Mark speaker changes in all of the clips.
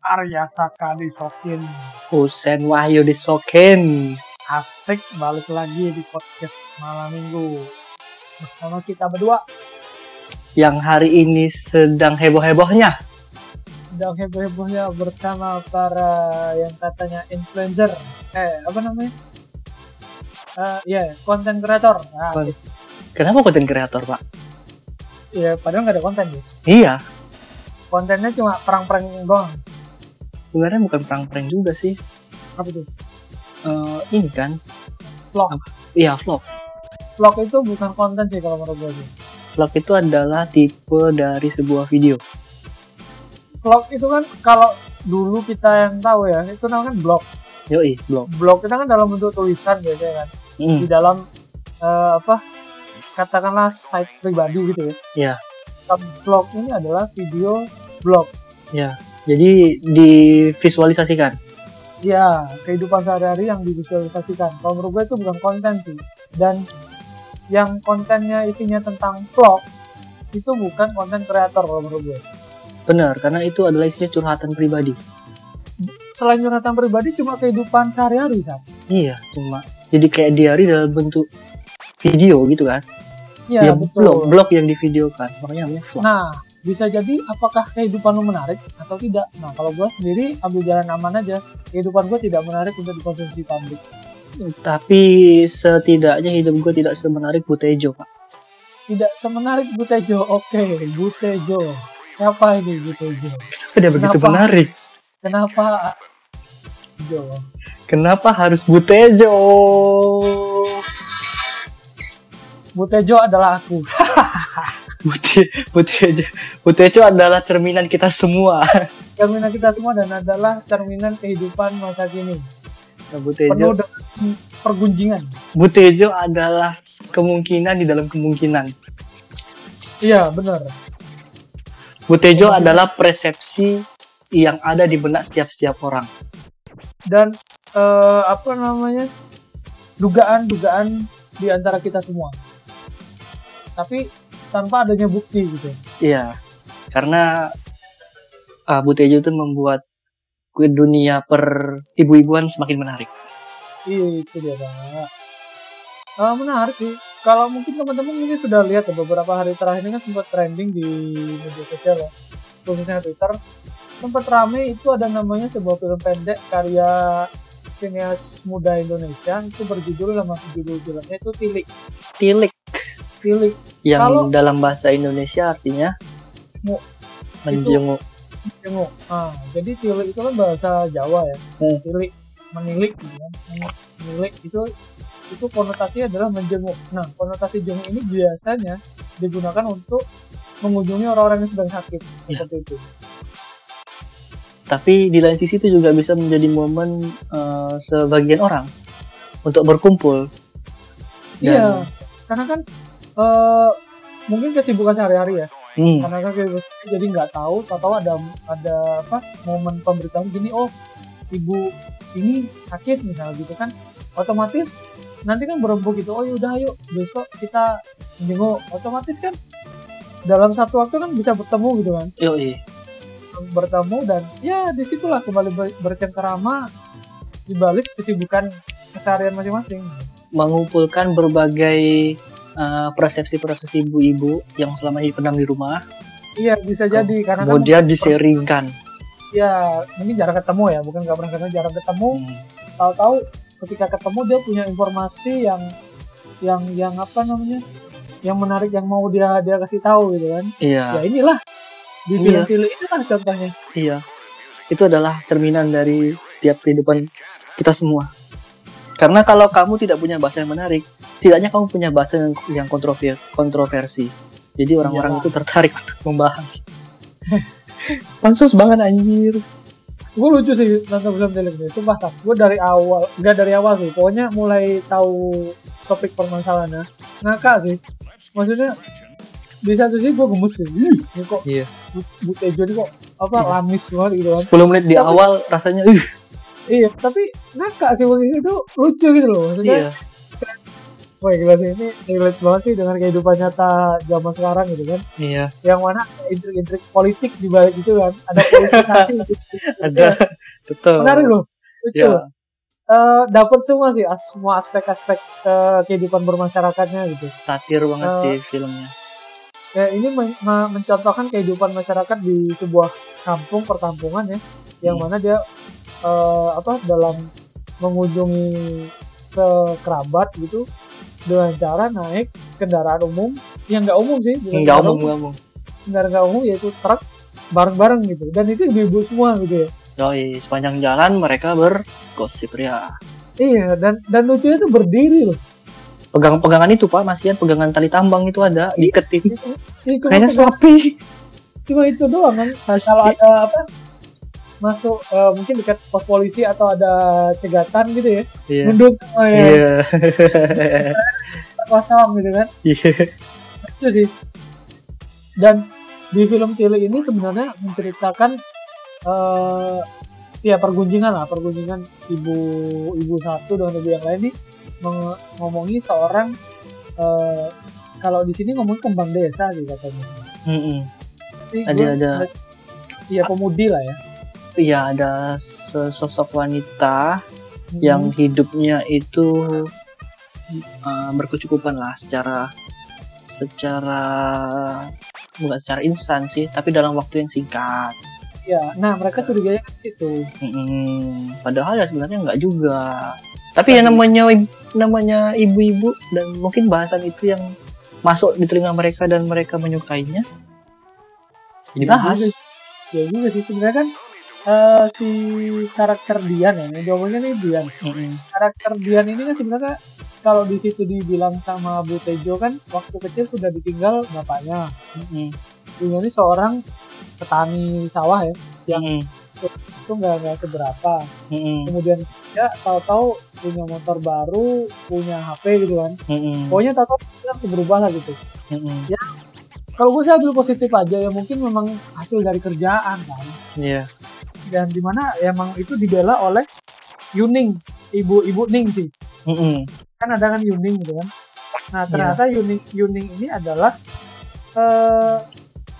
Speaker 1: Arya Saka disokin.
Speaker 2: Husen Wahyu disokin.
Speaker 1: asik balik lagi di podcast malam minggu. Bersama kita berdua.
Speaker 2: Yang hari ini sedang heboh-hebohnya.
Speaker 1: sedang heboh-hebohnya bersama para yang katanya influencer. Eh apa namanya? Eh ya konten kreator. Nah,
Speaker 2: Kon- Kenapa konten kreator, Pak?
Speaker 1: ya padahal nggak ada konten ya.
Speaker 2: Iya,
Speaker 1: kontennya cuma perang-perang doang
Speaker 2: sebenarnya bukan prank-prank juga sih.
Speaker 1: apa tuh
Speaker 2: Eh, ini kan.
Speaker 1: Vlog.
Speaker 2: Apa? Iya, vlog.
Speaker 1: vlog itu bukan konten sih kalau menurut gue sih
Speaker 2: Vlog itu adalah tipe dari sebuah video.
Speaker 1: vlog itu kan kalau dulu kita yang tahu ya itu namanya kan blog
Speaker 2: Yoi, vlog.
Speaker 1: blog itu kan dalam bentuk tulisan biasanya kan
Speaker 2: Hmm,
Speaker 1: di dalam eh, apa katakanlah site pribadi gitu ya.
Speaker 2: Iya.
Speaker 1: Blog ini adalah video blog.
Speaker 2: Jadi divisualisasikan.
Speaker 1: Ya, kehidupan sehari-hari yang divisualisasikan. Kalau menurut gue itu bukan konten sih. Dan yang kontennya isinya tentang vlog itu bukan konten kreator kalau menurut gue.
Speaker 2: Benar, karena itu adalah isinya curhatan pribadi.
Speaker 1: Selain curhatan pribadi cuma kehidupan sehari-hari kan.
Speaker 2: Iya, cuma jadi kayak diary dalam bentuk video gitu kan.
Speaker 1: Iya,
Speaker 2: ya,
Speaker 1: betul.
Speaker 2: blog, blog yang divideokan. Makanya namanya vlog.
Speaker 1: Nah, bisa jadi apakah kehidupan lu menarik atau tidak. Nah, kalau gue sendiri ambil jalan aman aja. Kehidupan gue tidak menarik untuk dikonsumsi publik.
Speaker 2: Tapi setidaknya hidup gue tidak semenarik Butejo, Pak.
Speaker 1: Tidak semenarik Butejo. Oke, Butejo. Siapa ini Butejo?
Speaker 2: Udah begitu
Speaker 1: Kenapa?
Speaker 2: menarik.
Speaker 1: Kenapa Jo?
Speaker 2: Kenapa harus Butejo?
Speaker 1: Butejo adalah aku.
Speaker 2: Bute, Butejo, Butejo adalah cerminan kita semua.
Speaker 1: Cerminan kita semua dan adalah cerminan kehidupan masa kini.
Speaker 2: Nah,
Speaker 1: Penuh
Speaker 2: Butejo,
Speaker 1: dengan pergunjingan.
Speaker 2: Butejo adalah kemungkinan di dalam kemungkinan.
Speaker 1: Iya, benar.
Speaker 2: Butejo adalah persepsi yang ada di benak setiap-setiap orang.
Speaker 1: Dan eh, apa namanya? Dugaan-dugaan di antara kita semua. Tapi tanpa adanya bukti gitu.
Speaker 2: Iya, karena uh, Butejo itu membuat dunia per ibu-ibuan semakin menarik.
Speaker 1: Iya, itu dia Pak. Ah, menarik sih. Kalau mungkin teman-teman mungkin sudah lihat ya, beberapa hari terakhir ini kan sempat trending di media sosial ya, khususnya Twitter. Sempat rame itu ada namanya sebuah film pendek karya sinias muda Indonesia itu berjudul nama judul filmnya itu Tilik.
Speaker 2: Tilik
Speaker 1: Tilik
Speaker 2: yang
Speaker 1: Kalau-
Speaker 2: dalam bahasa Indonesia artinya
Speaker 1: Mu-
Speaker 2: menjenguk.
Speaker 1: jenguk. Ah, jadi tilik itu kan bahasa Jawa ya.
Speaker 2: Hmm.
Speaker 1: Tilik menilik gitu kan. Menilik itu itu konotasinya adalah menjenguk. Nah, konotasi jenguk ini biasanya digunakan untuk mengunjungi orang-orang yang sedang sakit
Speaker 2: Ya.
Speaker 1: seperti itu.
Speaker 2: Tapi di lain sisi itu juga bisa menjadi momen uh, sebagian orang untuk berkumpul. Dan-
Speaker 1: Iya, karena kan eh, mungkin kesibukan sehari-hari ya.
Speaker 2: Hmm,
Speaker 1: Karena kan kesibukan jadi nggak tahu, tahu ada ada apa momen pemberitahuan gini, oh ibu ini sakit misalnya gitu kan, otomatis nanti kan berembuk gitu, oh yaudah ayo besok kita jenguk, otomatis kan dalam satu waktu kan bisa bertemu gitu kan,
Speaker 2: yoi.
Speaker 1: bertemu dan ya di situlah kembali ber- bercengkerama di balik kesibukan keseharian masing-masing.
Speaker 2: mengumpulkan berbagai uh, persepsi-persepsi ibu-ibu yang selama ini pendam di rumah,
Speaker 1: Iya bisa jadi karena kan
Speaker 2: kemudian diseringkan.
Speaker 1: ya mungkin jarang ketemu ya, bukan nggak pernah ketemu, jarang ketemu.
Speaker 2: Hmm.
Speaker 1: tahu-tahu ketika ketemu dia punya informasi yang yang yang apa namanya yang menarik yang mau dia dia kasih tahu gitu kan
Speaker 2: Iya.
Speaker 1: ya inilah di
Speaker 2: Iya.
Speaker 1: inilah contohnya
Speaker 2: Iya. Itu adalah cerminan dari setiap kehidupan kita semua. Karena kalau kamu tidak punya bahasa yang menarik, setidaknya kamu punya bahasa yang, yang kontrover- kontroversi. Jadi orang-orang itu tertarik untuk membahas. Pansos banget anjir.
Speaker 1: gue lucu sih nonton film film ini itu pas gue dari awal nggak dari awal sih pokoknya mulai tahu topik permasalahannya ngakak sih maksudnya di satu sisi gue gemes sih Ih, ini kok
Speaker 2: Iya.
Speaker 1: Bu- Butejo ini kok apa
Speaker 2: Iya.
Speaker 1: lamis banget gitu kan
Speaker 2: 10 menit di
Speaker 1: Tapi-
Speaker 2: awal rasanya uh,
Speaker 1: iya tapi ngakak sih waktu itu lucu gitu loh maksudnya
Speaker 2: iya.
Speaker 1: Wah gila sih ini relate banget sih dengan kehidupan nyata zaman sekarang gitu kan.
Speaker 2: Iya.
Speaker 1: Yang mana intrik-intrik politik di balik itu kan. Ada politisasi gitu.
Speaker 2: Ada. Betul.
Speaker 1: Menarik loh. Lucu.
Speaker 2: Ya.
Speaker 1: Eh, dapat semua sih as- semua aspek-aspek eh, kehidupan bermasyarakatnya gitu.
Speaker 2: Satir banget
Speaker 1: Eh,
Speaker 2: sih filmnya.
Speaker 1: Ya, ini men- me- mencontohkan kehidupan masyarakat di sebuah kampung perkampungan ya, yang
Speaker 2: Hmm.
Speaker 1: mana dia eh, apa dalam mengunjungi sekerabat gitu dengan cara naik kendaraan umum yang nggak umum sih, kendaraan
Speaker 2: umum, enggak umum.
Speaker 1: kendaraan nggak umum yaitu truk bareng-bareng gitu, dan itu ibu-ibu semua gitu ya.
Speaker 2: Yoi, sepanjang jalan mereka bergosip ya.
Speaker 1: Iya, dan dan lucunya tuh berdiri loh.
Speaker 2: Pegangan-pegangan itu Pak, masian pegangan tali tambang itu ada diketin.
Speaker 1: Itu, itu
Speaker 2: Kayaknya sapi.
Speaker 1: cuma itu doang kan. Kalau ada apa masuk eh, mungkin dekat pos polisi atau ada cegatan gitu ya
Speaker 2: Iya.
Speaker 1: nunduk oh ya
Speaker 2: Iya.
Speaker 1: kosong gitu kan
Speaker 2: Iya.
Speaker 1: itu sih dan di film Tili ini sebenarnya menceritakan eh ya pergunjingan lah pergunjingan ibu ibu satu dengan ibu yang lain nih meng- ngomongi seorang eh kalau di sini ngomong kembang desa sih katanya
Speaker 2: Mm-mm.
Speaker 1: Tapi
Speaker 2: Ada- ada.
Speaker 1: iya pemudi lah ya
Speaker 2: Iya, ada sesosok wanita yang hidupnya itu uh, berkecukupan lah secara secara bukan secara instan sih tapi dalam waktu yang singkat.
Speaker 1: Ya nah mereka curiganya kan situ.
Speaker 2: Mm-mm. padahal ya sebenarnya nggak juga. Tapi ya namanya namanya ibu-ibu dan mungkin bahasan itu yang masuk di telinga mereka dan mereka menyukainya dibahas.
Speaker 1: Ya juga, ya juga sih. Sebenarnya kan eh, si karakter Dian ya, yang diomongin nih Dian.
Speaker 2: Mm-mm.
Speaker 1: Karakter Dian ini kan sebenarnya kalau di situ dibilang sama Bu Tejo kan waktu kecil sudah ditinggal bapaknya.
Speaker 2: Mm-mm.
Speaker 1: Dia ini seorang petani sawah ya,
Speaker 2: Mm-mm.
Speaker 1: itu nggak nggak seberapa.
Speaker 2: Mm-mm.
Speaker 1: Kemudian ya tahu-tahu punya motor baru, punya HP gitu kan.
Speaker 2: Mm-mm.
Speaker 1: Pokoknya tahu-tahu langsung berubah lah gitu.
Speaker 2: Mm-mm.
Speaker 1: Kalau gue sih ambil positif aja ya mungkin memang hasil dari kerjaan kan.
Speaker 2: Iya.
Speaker 1: Dan di mana emang itu dibela oleh Yuning ibu ibu Ning sih
Speaker 2: Mm-mm.
Speaker 1: kan ada kan Yuning gitu kan nah
Speaker 2: Iya.
Speaker 1: ternyata Yuning Yuning ini adalah eh,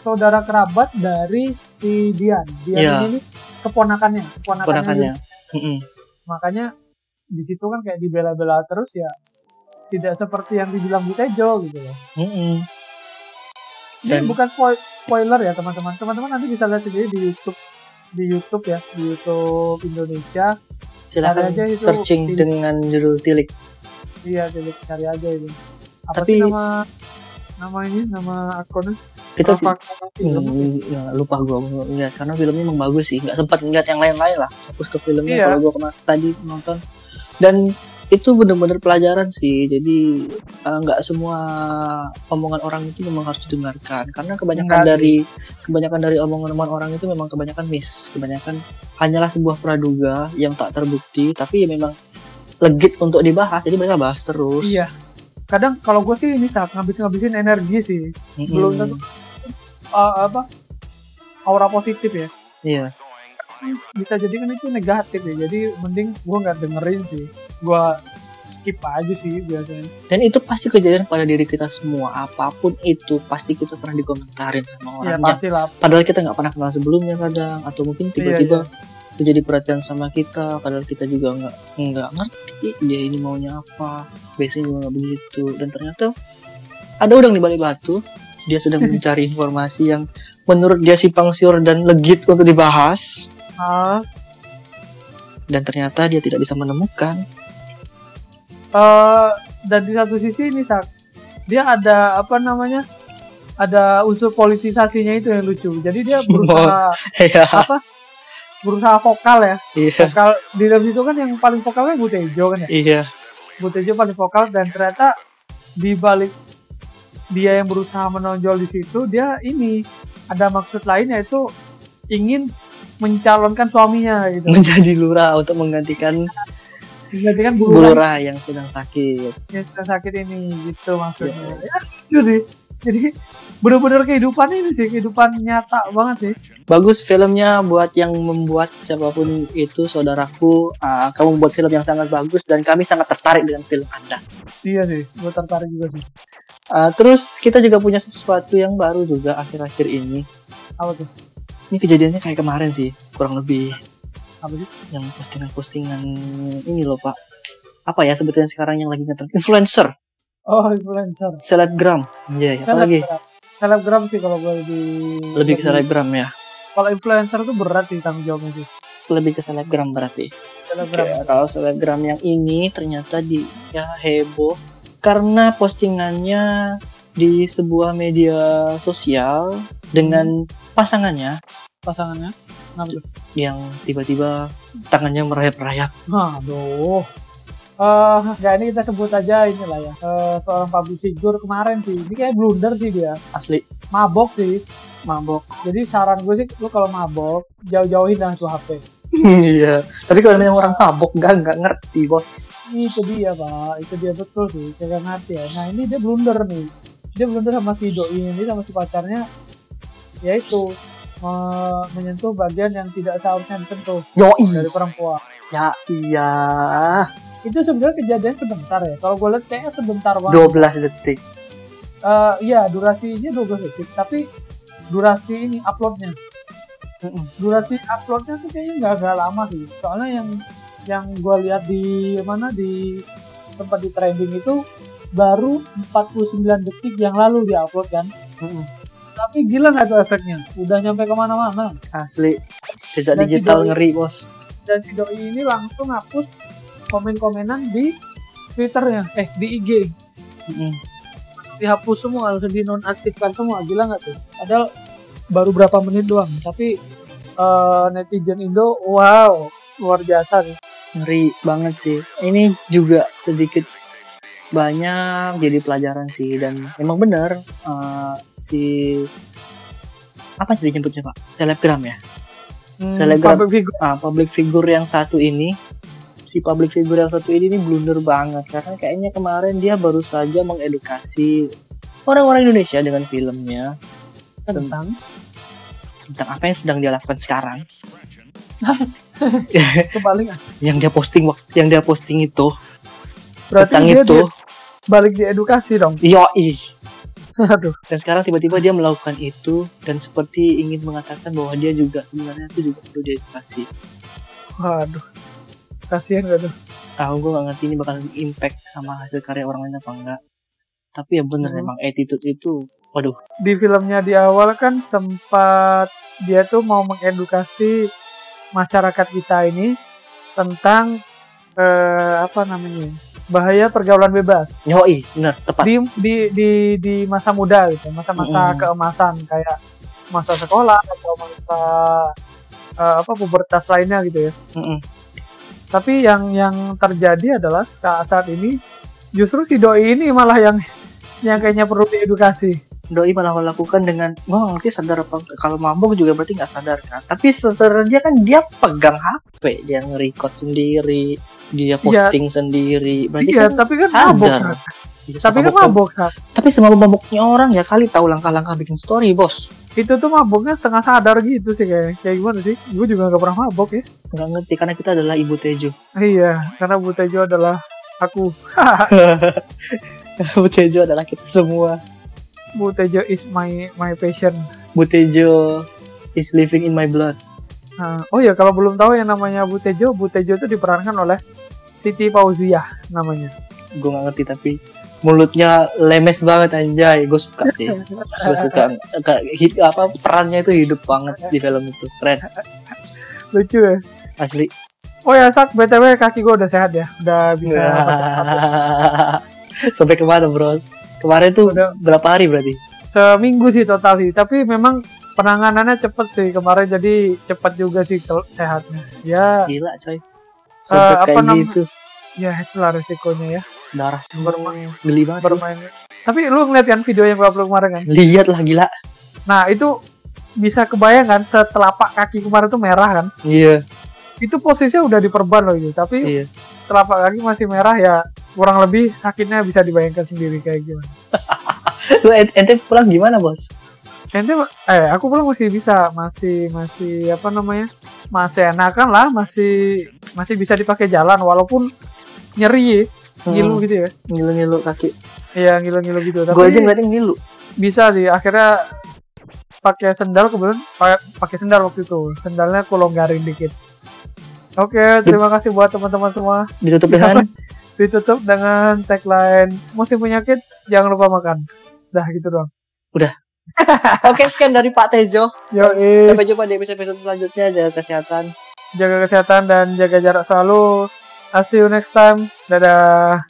Speaker 1: saudara kerabat dari si Dian Dian
Speaker 2: Iya.
Speaker 1: ini keponakannya keponakannya,
Speaker 2: Ponakannya.
Speaker 1: Yuning.
Speaker 2: Mm-mm.
Speaker 1: makanya di situ kan kayak dibela-bela terus ya tidak seperti yang dibilang Bu Tejo gitu ya
Speaker 2: Mm-mm.
Speaker 1: ini
Speaker 2: Dan-
Speaker 1: bukan spoil- spoiler ya teman-teman teman-teman nanti bisa lihat sendiri di YouTube di YouTube ya di YouTube Indonesia
Speaker 2: Silahkan
Speaker 1: aja itu
Speaker 2: searching
Speaker 1: tilik.
Speaker 2: dengan judul tilik.
Speaker 1: Iya, jadi cari aja itu. Apa
Speaker 2: Tapi-
Speaker 1: sih nama nama ini nama akunnya?
Speaker 2: Kita. Hmm, ya, lupa gua ngeliat karena filmnya emang bagus sih nggak sempat ngeliat yang lain-lain lah fokus ke filmnya
Speaker 1: Iya.
Speaker 2: kalau gua kemarin tadi nonton dan itu bener-bener pelajaran sih jadi eh, nggak semua omongan orang itu memang harus didengarkan karena kebanyakan
Speaker 1: Enggak
Speaker 2: dari kebanyakan dari omongan-omongan orang itu memang kebanyakan miss kebanyakan hanyalah sebuah praduga yang tak terbukti tapi ya memang legit untuk dibahas jadi mereka bahas terus
Speaker 1: Iya. Kadang kalau gue sih ini saat ngabis-ngabisin energi sih.
Speaker 2: Mm-mm.
Speaker 1: Belum tentu uh, apa aura positif ya.
Speaker 2: iya
Speaker 1: Bisa jadi kan itu negatif ya. Jadi mending gue nggak dengerin sih. Gue skip aja sih biasanya.
Speaker 2: Dan itu pasti kejadian pada diri kita semua. Apa pun itu pasti kita pernah dikomentarin sama
Speaker 1: Iya pasti lah.
Speaker 2: Padahal kita nggak pernah kenal sebelumnya kadang, atau mungkin
Speaker 1: Iya,
Speaker 2: tiba-tiba terjadi perhatian sama kita. Padahal kita juga nggak nggak ngerti dia ini maunya apa. Biasanya juga nggak begitu. Dan ternyata ada udang di balik batu. Dia sedang mencari informasi yang menurut dia simpang siur dan legit untuk dibahas. Dan ternyata dia tidak bisa menemukan.
Speaker 1: eh, dan di satu sisi ini sak dia ada apa namanya ada unsur politisasinya itu yang lucu. Jadi dia berusaha
Speaker 2: Iya,
Speaker 1: apa berusaha vokal ya.
Speaker 2: Iya,
Speaker 1: vokal di dalam itu kan yang paling vokalnya Bu Tejo kan ya?
Speaker 2: Iya.
Speaker 1: Bu Tejo paling vokal dan ternyata di balik dia yang berusaha menonjol di situ dia ini ada maksud lain yaitu ingin mencalonkan suaminya gitu
Speaker 2: Menjadi lurah untuk menggantikan
Speaker 1: jadi kan
Speaker 2: Bu Lurah yang sedang sakit.
Speaker 1: yang sedang sakit ini gitu maksudnya ya, itu sih jadi bener-bener kehidupan ini sih kehidupan nyata banget sih
Speaker 2: Bagus filmnya buat yang membuat siapa pun itu saudaraku. ah, kamu membuat film yang sangat bagus dan kami sangat tertarik dengan film Anda.
Speaker 1: iya sih gue tertarik juga sih
Speaker 2: Ah, terus kita juga punya sesuatu yang baru juga akhir-akhir ini.
Speaker 1: apa tuh
Speaker 2: Ini kejadiannya kayak kemarin sih, kurang lebih
Speaker 1: apa sih
Speaker 2: yang postingan-postingan ini loh pak. Apa ya sebetulnya sekarang yang lagi ngetren? Influencer,
Speaker 1: oh influencer
Speaker 2: selebgram. Iya, apa lagi?
Speaker 1: Selebgram. sih kalau gue lebih
Speaker 2: Lebih ke selebgram ya.
Speaker 1: kalau influencer tuh berat sih tanggung jawabnya sih
Speaker 2: Lebih ke selebgram berarti.
Speaker 1: selebgram
Speaker 2: Oke, kalau selebgram yang ini ternyata dia heboh karena postingannya di sebuah media sosial dengan pasangannya.
Speaker 1: Pasangannya? Kenapa
Speaker 2: yang tiba-tiba tangannya merayap-rayap.
Speaker 1: aduh. Eh, nggak ini kita sebut aja inilah ya. Eh, seorang public figure kemarin sih. Ini kayak blunder sih dia.
Speaker 2: Asli.
Speaker 1: Mabok sih.
Speaker 2: Mabok.
Speaker 1: jadi saran gue sih lu kalau mabok jauh-jauhin dah tuh HP
Speaker 2: iya. Tapi kalau memang orang mabok nggak nggak ngerti bos.
Speaker 1: itu dia pak. Itu dia betul sih. Kagak ngerti ya. Nah ini dia blunder nih dia blunder sama si doi ini sama si pacarnya. Yaitu me- menyentuh bagian yang tidak seharusnya disentuh
Speaker 2: Yoi.
Speaker 1: dari perempuan.
Speaker 2: Ya iya.
Speaker 1: itu sebenarnya kejadian sebentar ya. Kalau gue lihat kayaknya sebentar banget.
Speaker 2: 12 detik.
Speaker 1: Eh, iya durasinya 12 detik. Tapi durasi ini uploadnya. Durasi uploadnya tuh kayaknya nggak nggak lama sih. Soalnya yang yang gue lihat di mana di sempat di trending itu baru 49 detik yang lalu dia upload kan
Speaker 2: Mm-mm.
Speaker 1: tapi gila nggak tuh efeknya udah nyampe ke mana-mana
Speaker 2: Asli. Jejak
Speaker 1: Dan
Speaker 2: digital
Speaker 1: si doi-
Speaker 2: ngeri bos.
Speaker 1: dan si doi ini langsung hapus komen-komenan di twitternya eh di IG
Speaker 2: Mm-mm.
Speaker 1: dihapus semua langsung dinonaktifkan semua gila nggak tuh padahal baru berapa menit doang tapi eh, netizen Indo wow luar biasa nih
Speaker 2: Ngeri banget sih. Ini juga sedikit banyak jadi pelajaran sih. Dan emang bener eh, si apa tadi nyebutnya pak? Selebgram ya?
Speaker 1: Hmm,
Speaker 2: Selebgram.
Speaker 1: public figure.
Speaker 2: ah, public figure yang satu ini. Si public figure yang satu ini ini blunder banget. Karena kayaknya kemarin dia baru saja mengedukasi orang-orang Indonesia dengan filmnya.
Speaker 1: Tentang?
Speaker 2: Tentang apa yang sedang dia lakukan sekarang. Yang dia posting yang dia posting itu.
Speaker 1: Berarti
Speaker 2: tentang
Speaker 1: dia,
Speaker 2: itu.
Speaker 1: dia balik diedukasi dong.
Speaker 2: Yoi
Speaker 1: aduh.
Speaker 2: Dan sekarang tiba-tiba dia melakukan itu dan seperti ingin mengatakan bahwa dia juga sebenarnya itu juga perlu diedukasi.
Speaker 1: Waduh. Kasihan gak tuh?
Speaker 2: Tahu gue gak ngerti ini bakal impact sama hasil karya orang lain apa enggak tapi ya bener
Speaker 1: Hmm.
Speaker 2: emang attitude itu waduh.
Speaker 1: Di filmnya di awal kan sempat dia tuh mau mengedukasi masyarakat kita ini tentang eh, apa namanya bahaya pergaulan bebas.
Speaker 2: Yoi bener tepat.
Speaker 1: Di di di di masa muda gitu masa-masa
Speaker 2: Mm-mm.
Speaker 1: keemasan kayak masa sekolah atau masa eh, apa pubertas lainnya gitu ya.
Speaker 2: Mm-mm.
Speaker 1: tapi yang yang terjadi adalah saat saat ini justru si doi ini malah yang yang kayaknya perlu diedukasi.
Speaker 2: Doi malah melakukan dengan wah ngerti sadar apa kalau mabuk juga berarti nggak sadar kan. Tapi seserah dia kan dia pegang HP dia nge-record sendiri dia posting sendiri. Berarti
Speaker 1: iya
Speaker 2: kan
Speaker 1: tapi kan mabok Sat.
Speaker 2: Iya,
Speaker 1: tapi kan mabok Sat.
Speaker 2: tapi semua mabuknya orang ya kali tahu langkah-langkah bikin story bos.
Speaker 1: Itu tuh maboknya setengah sadar gitu sih kayak kayak gimana sih? Gue juga nggak pernah mabok ya.
Speaker 2: Nggak ngerti karena kita adalah ibu Tejo.
Speaker 1: Iya karena Bu Tejo adalah aku.
Speaker 2: Ibu Tejo adalah kita semua.
Speaker 1: Bu Tejo is my my passion.
Speaker 2: Bu Tejo is living in my blood.
Speaker 1: Nah, oh ya kalau belum tahu yang namanya Bu Tejo Bu Tejo itu diperankan oleh Siti Fauziah namanya.
Speaker 2: Gue nggak ngerti tapi mulutnya lemes banget anjay. Gue suka sih. Gue suka. Hid- apa perannya itu hidup banget di film itu. Keren.
Speaker 1: Lucu ya?
Speaker 2: Asli.
Speaker 1: Oh ya sak btw kaki gue udah sehat ya? Udah bisa
Speaker 2: sampai ke mana bros? Kemarin tuh
Speaker 1: Udah.
Speaker 2: berapa hari berarti?
Speaker 1: Seminggu sih total sih. Tapi memang penanganannya cepet sih kemarin jadi cepet juga sih sehatnya. Ya
Speaker 2: gila coy sampai
Speaker 1: apa
Speaker 2: kayak gitu.
Speaker 1: Ya itulah resikonya ya.
Speaker 2: Darah semua
Speaker 1: Bermain.
Speaker 2: geli banget.
Speaker 1: Bermain. Tapi lu ngeliat kan video yang gue upload kemarin kan?
Speaker 2: Lihat lah gila.
Speaker 1: Nah itu bisa kebayang kan setelapak kaki kemarin tuh merah kan?
Speaker 2: Iya.
Speaker 1: Itu posisinya udah diperban loh itu tapi
Speaker 2: iya.
Speaker 1: telapak kaki masih merah ya kurang lebih sakitnya bisa dibayangkan sendiri kayak gimana.
Speaker 2: Lu ent- ente pulang gimana bos?
Speaker 1: Ente eh aku pulang masih bisa masih masih apa namanya masih enakan lah masih masih bisa dipakai jalan walaupun nyeri ngilu
Speaker 2: Hmm,
Speaker 1: gitu ya.
Speaker 2: Ngilu-ngilu kaki.
Speaker 1: iya ngilu-ngilu gitu. Tapi
Speaker 2: Gue aja ngeliatin ngilu.
Speaker 1: bisa sih akhirnya pakai sendal pa- pakai sendal waktu itu. Sendalnya aku longgarin dikit. Oke terima kasih buat teman-teman semua.
Speaker 2: Ditutup dengan?
Speaker 1: Ditutup dengan tagline musim penyakit jangan lupa makan. Dah gitu doang
Speaker 2: Oke, sekian dari Pak Tejo.
Speaker 1: Yoi.
Speaker 2: Sampai jumpa di episode selanjutnya. Jaga kesehatan.
Speaker 1: jaga kesehatan dan jaga jarak selalu. I'll see you next time. Dadah.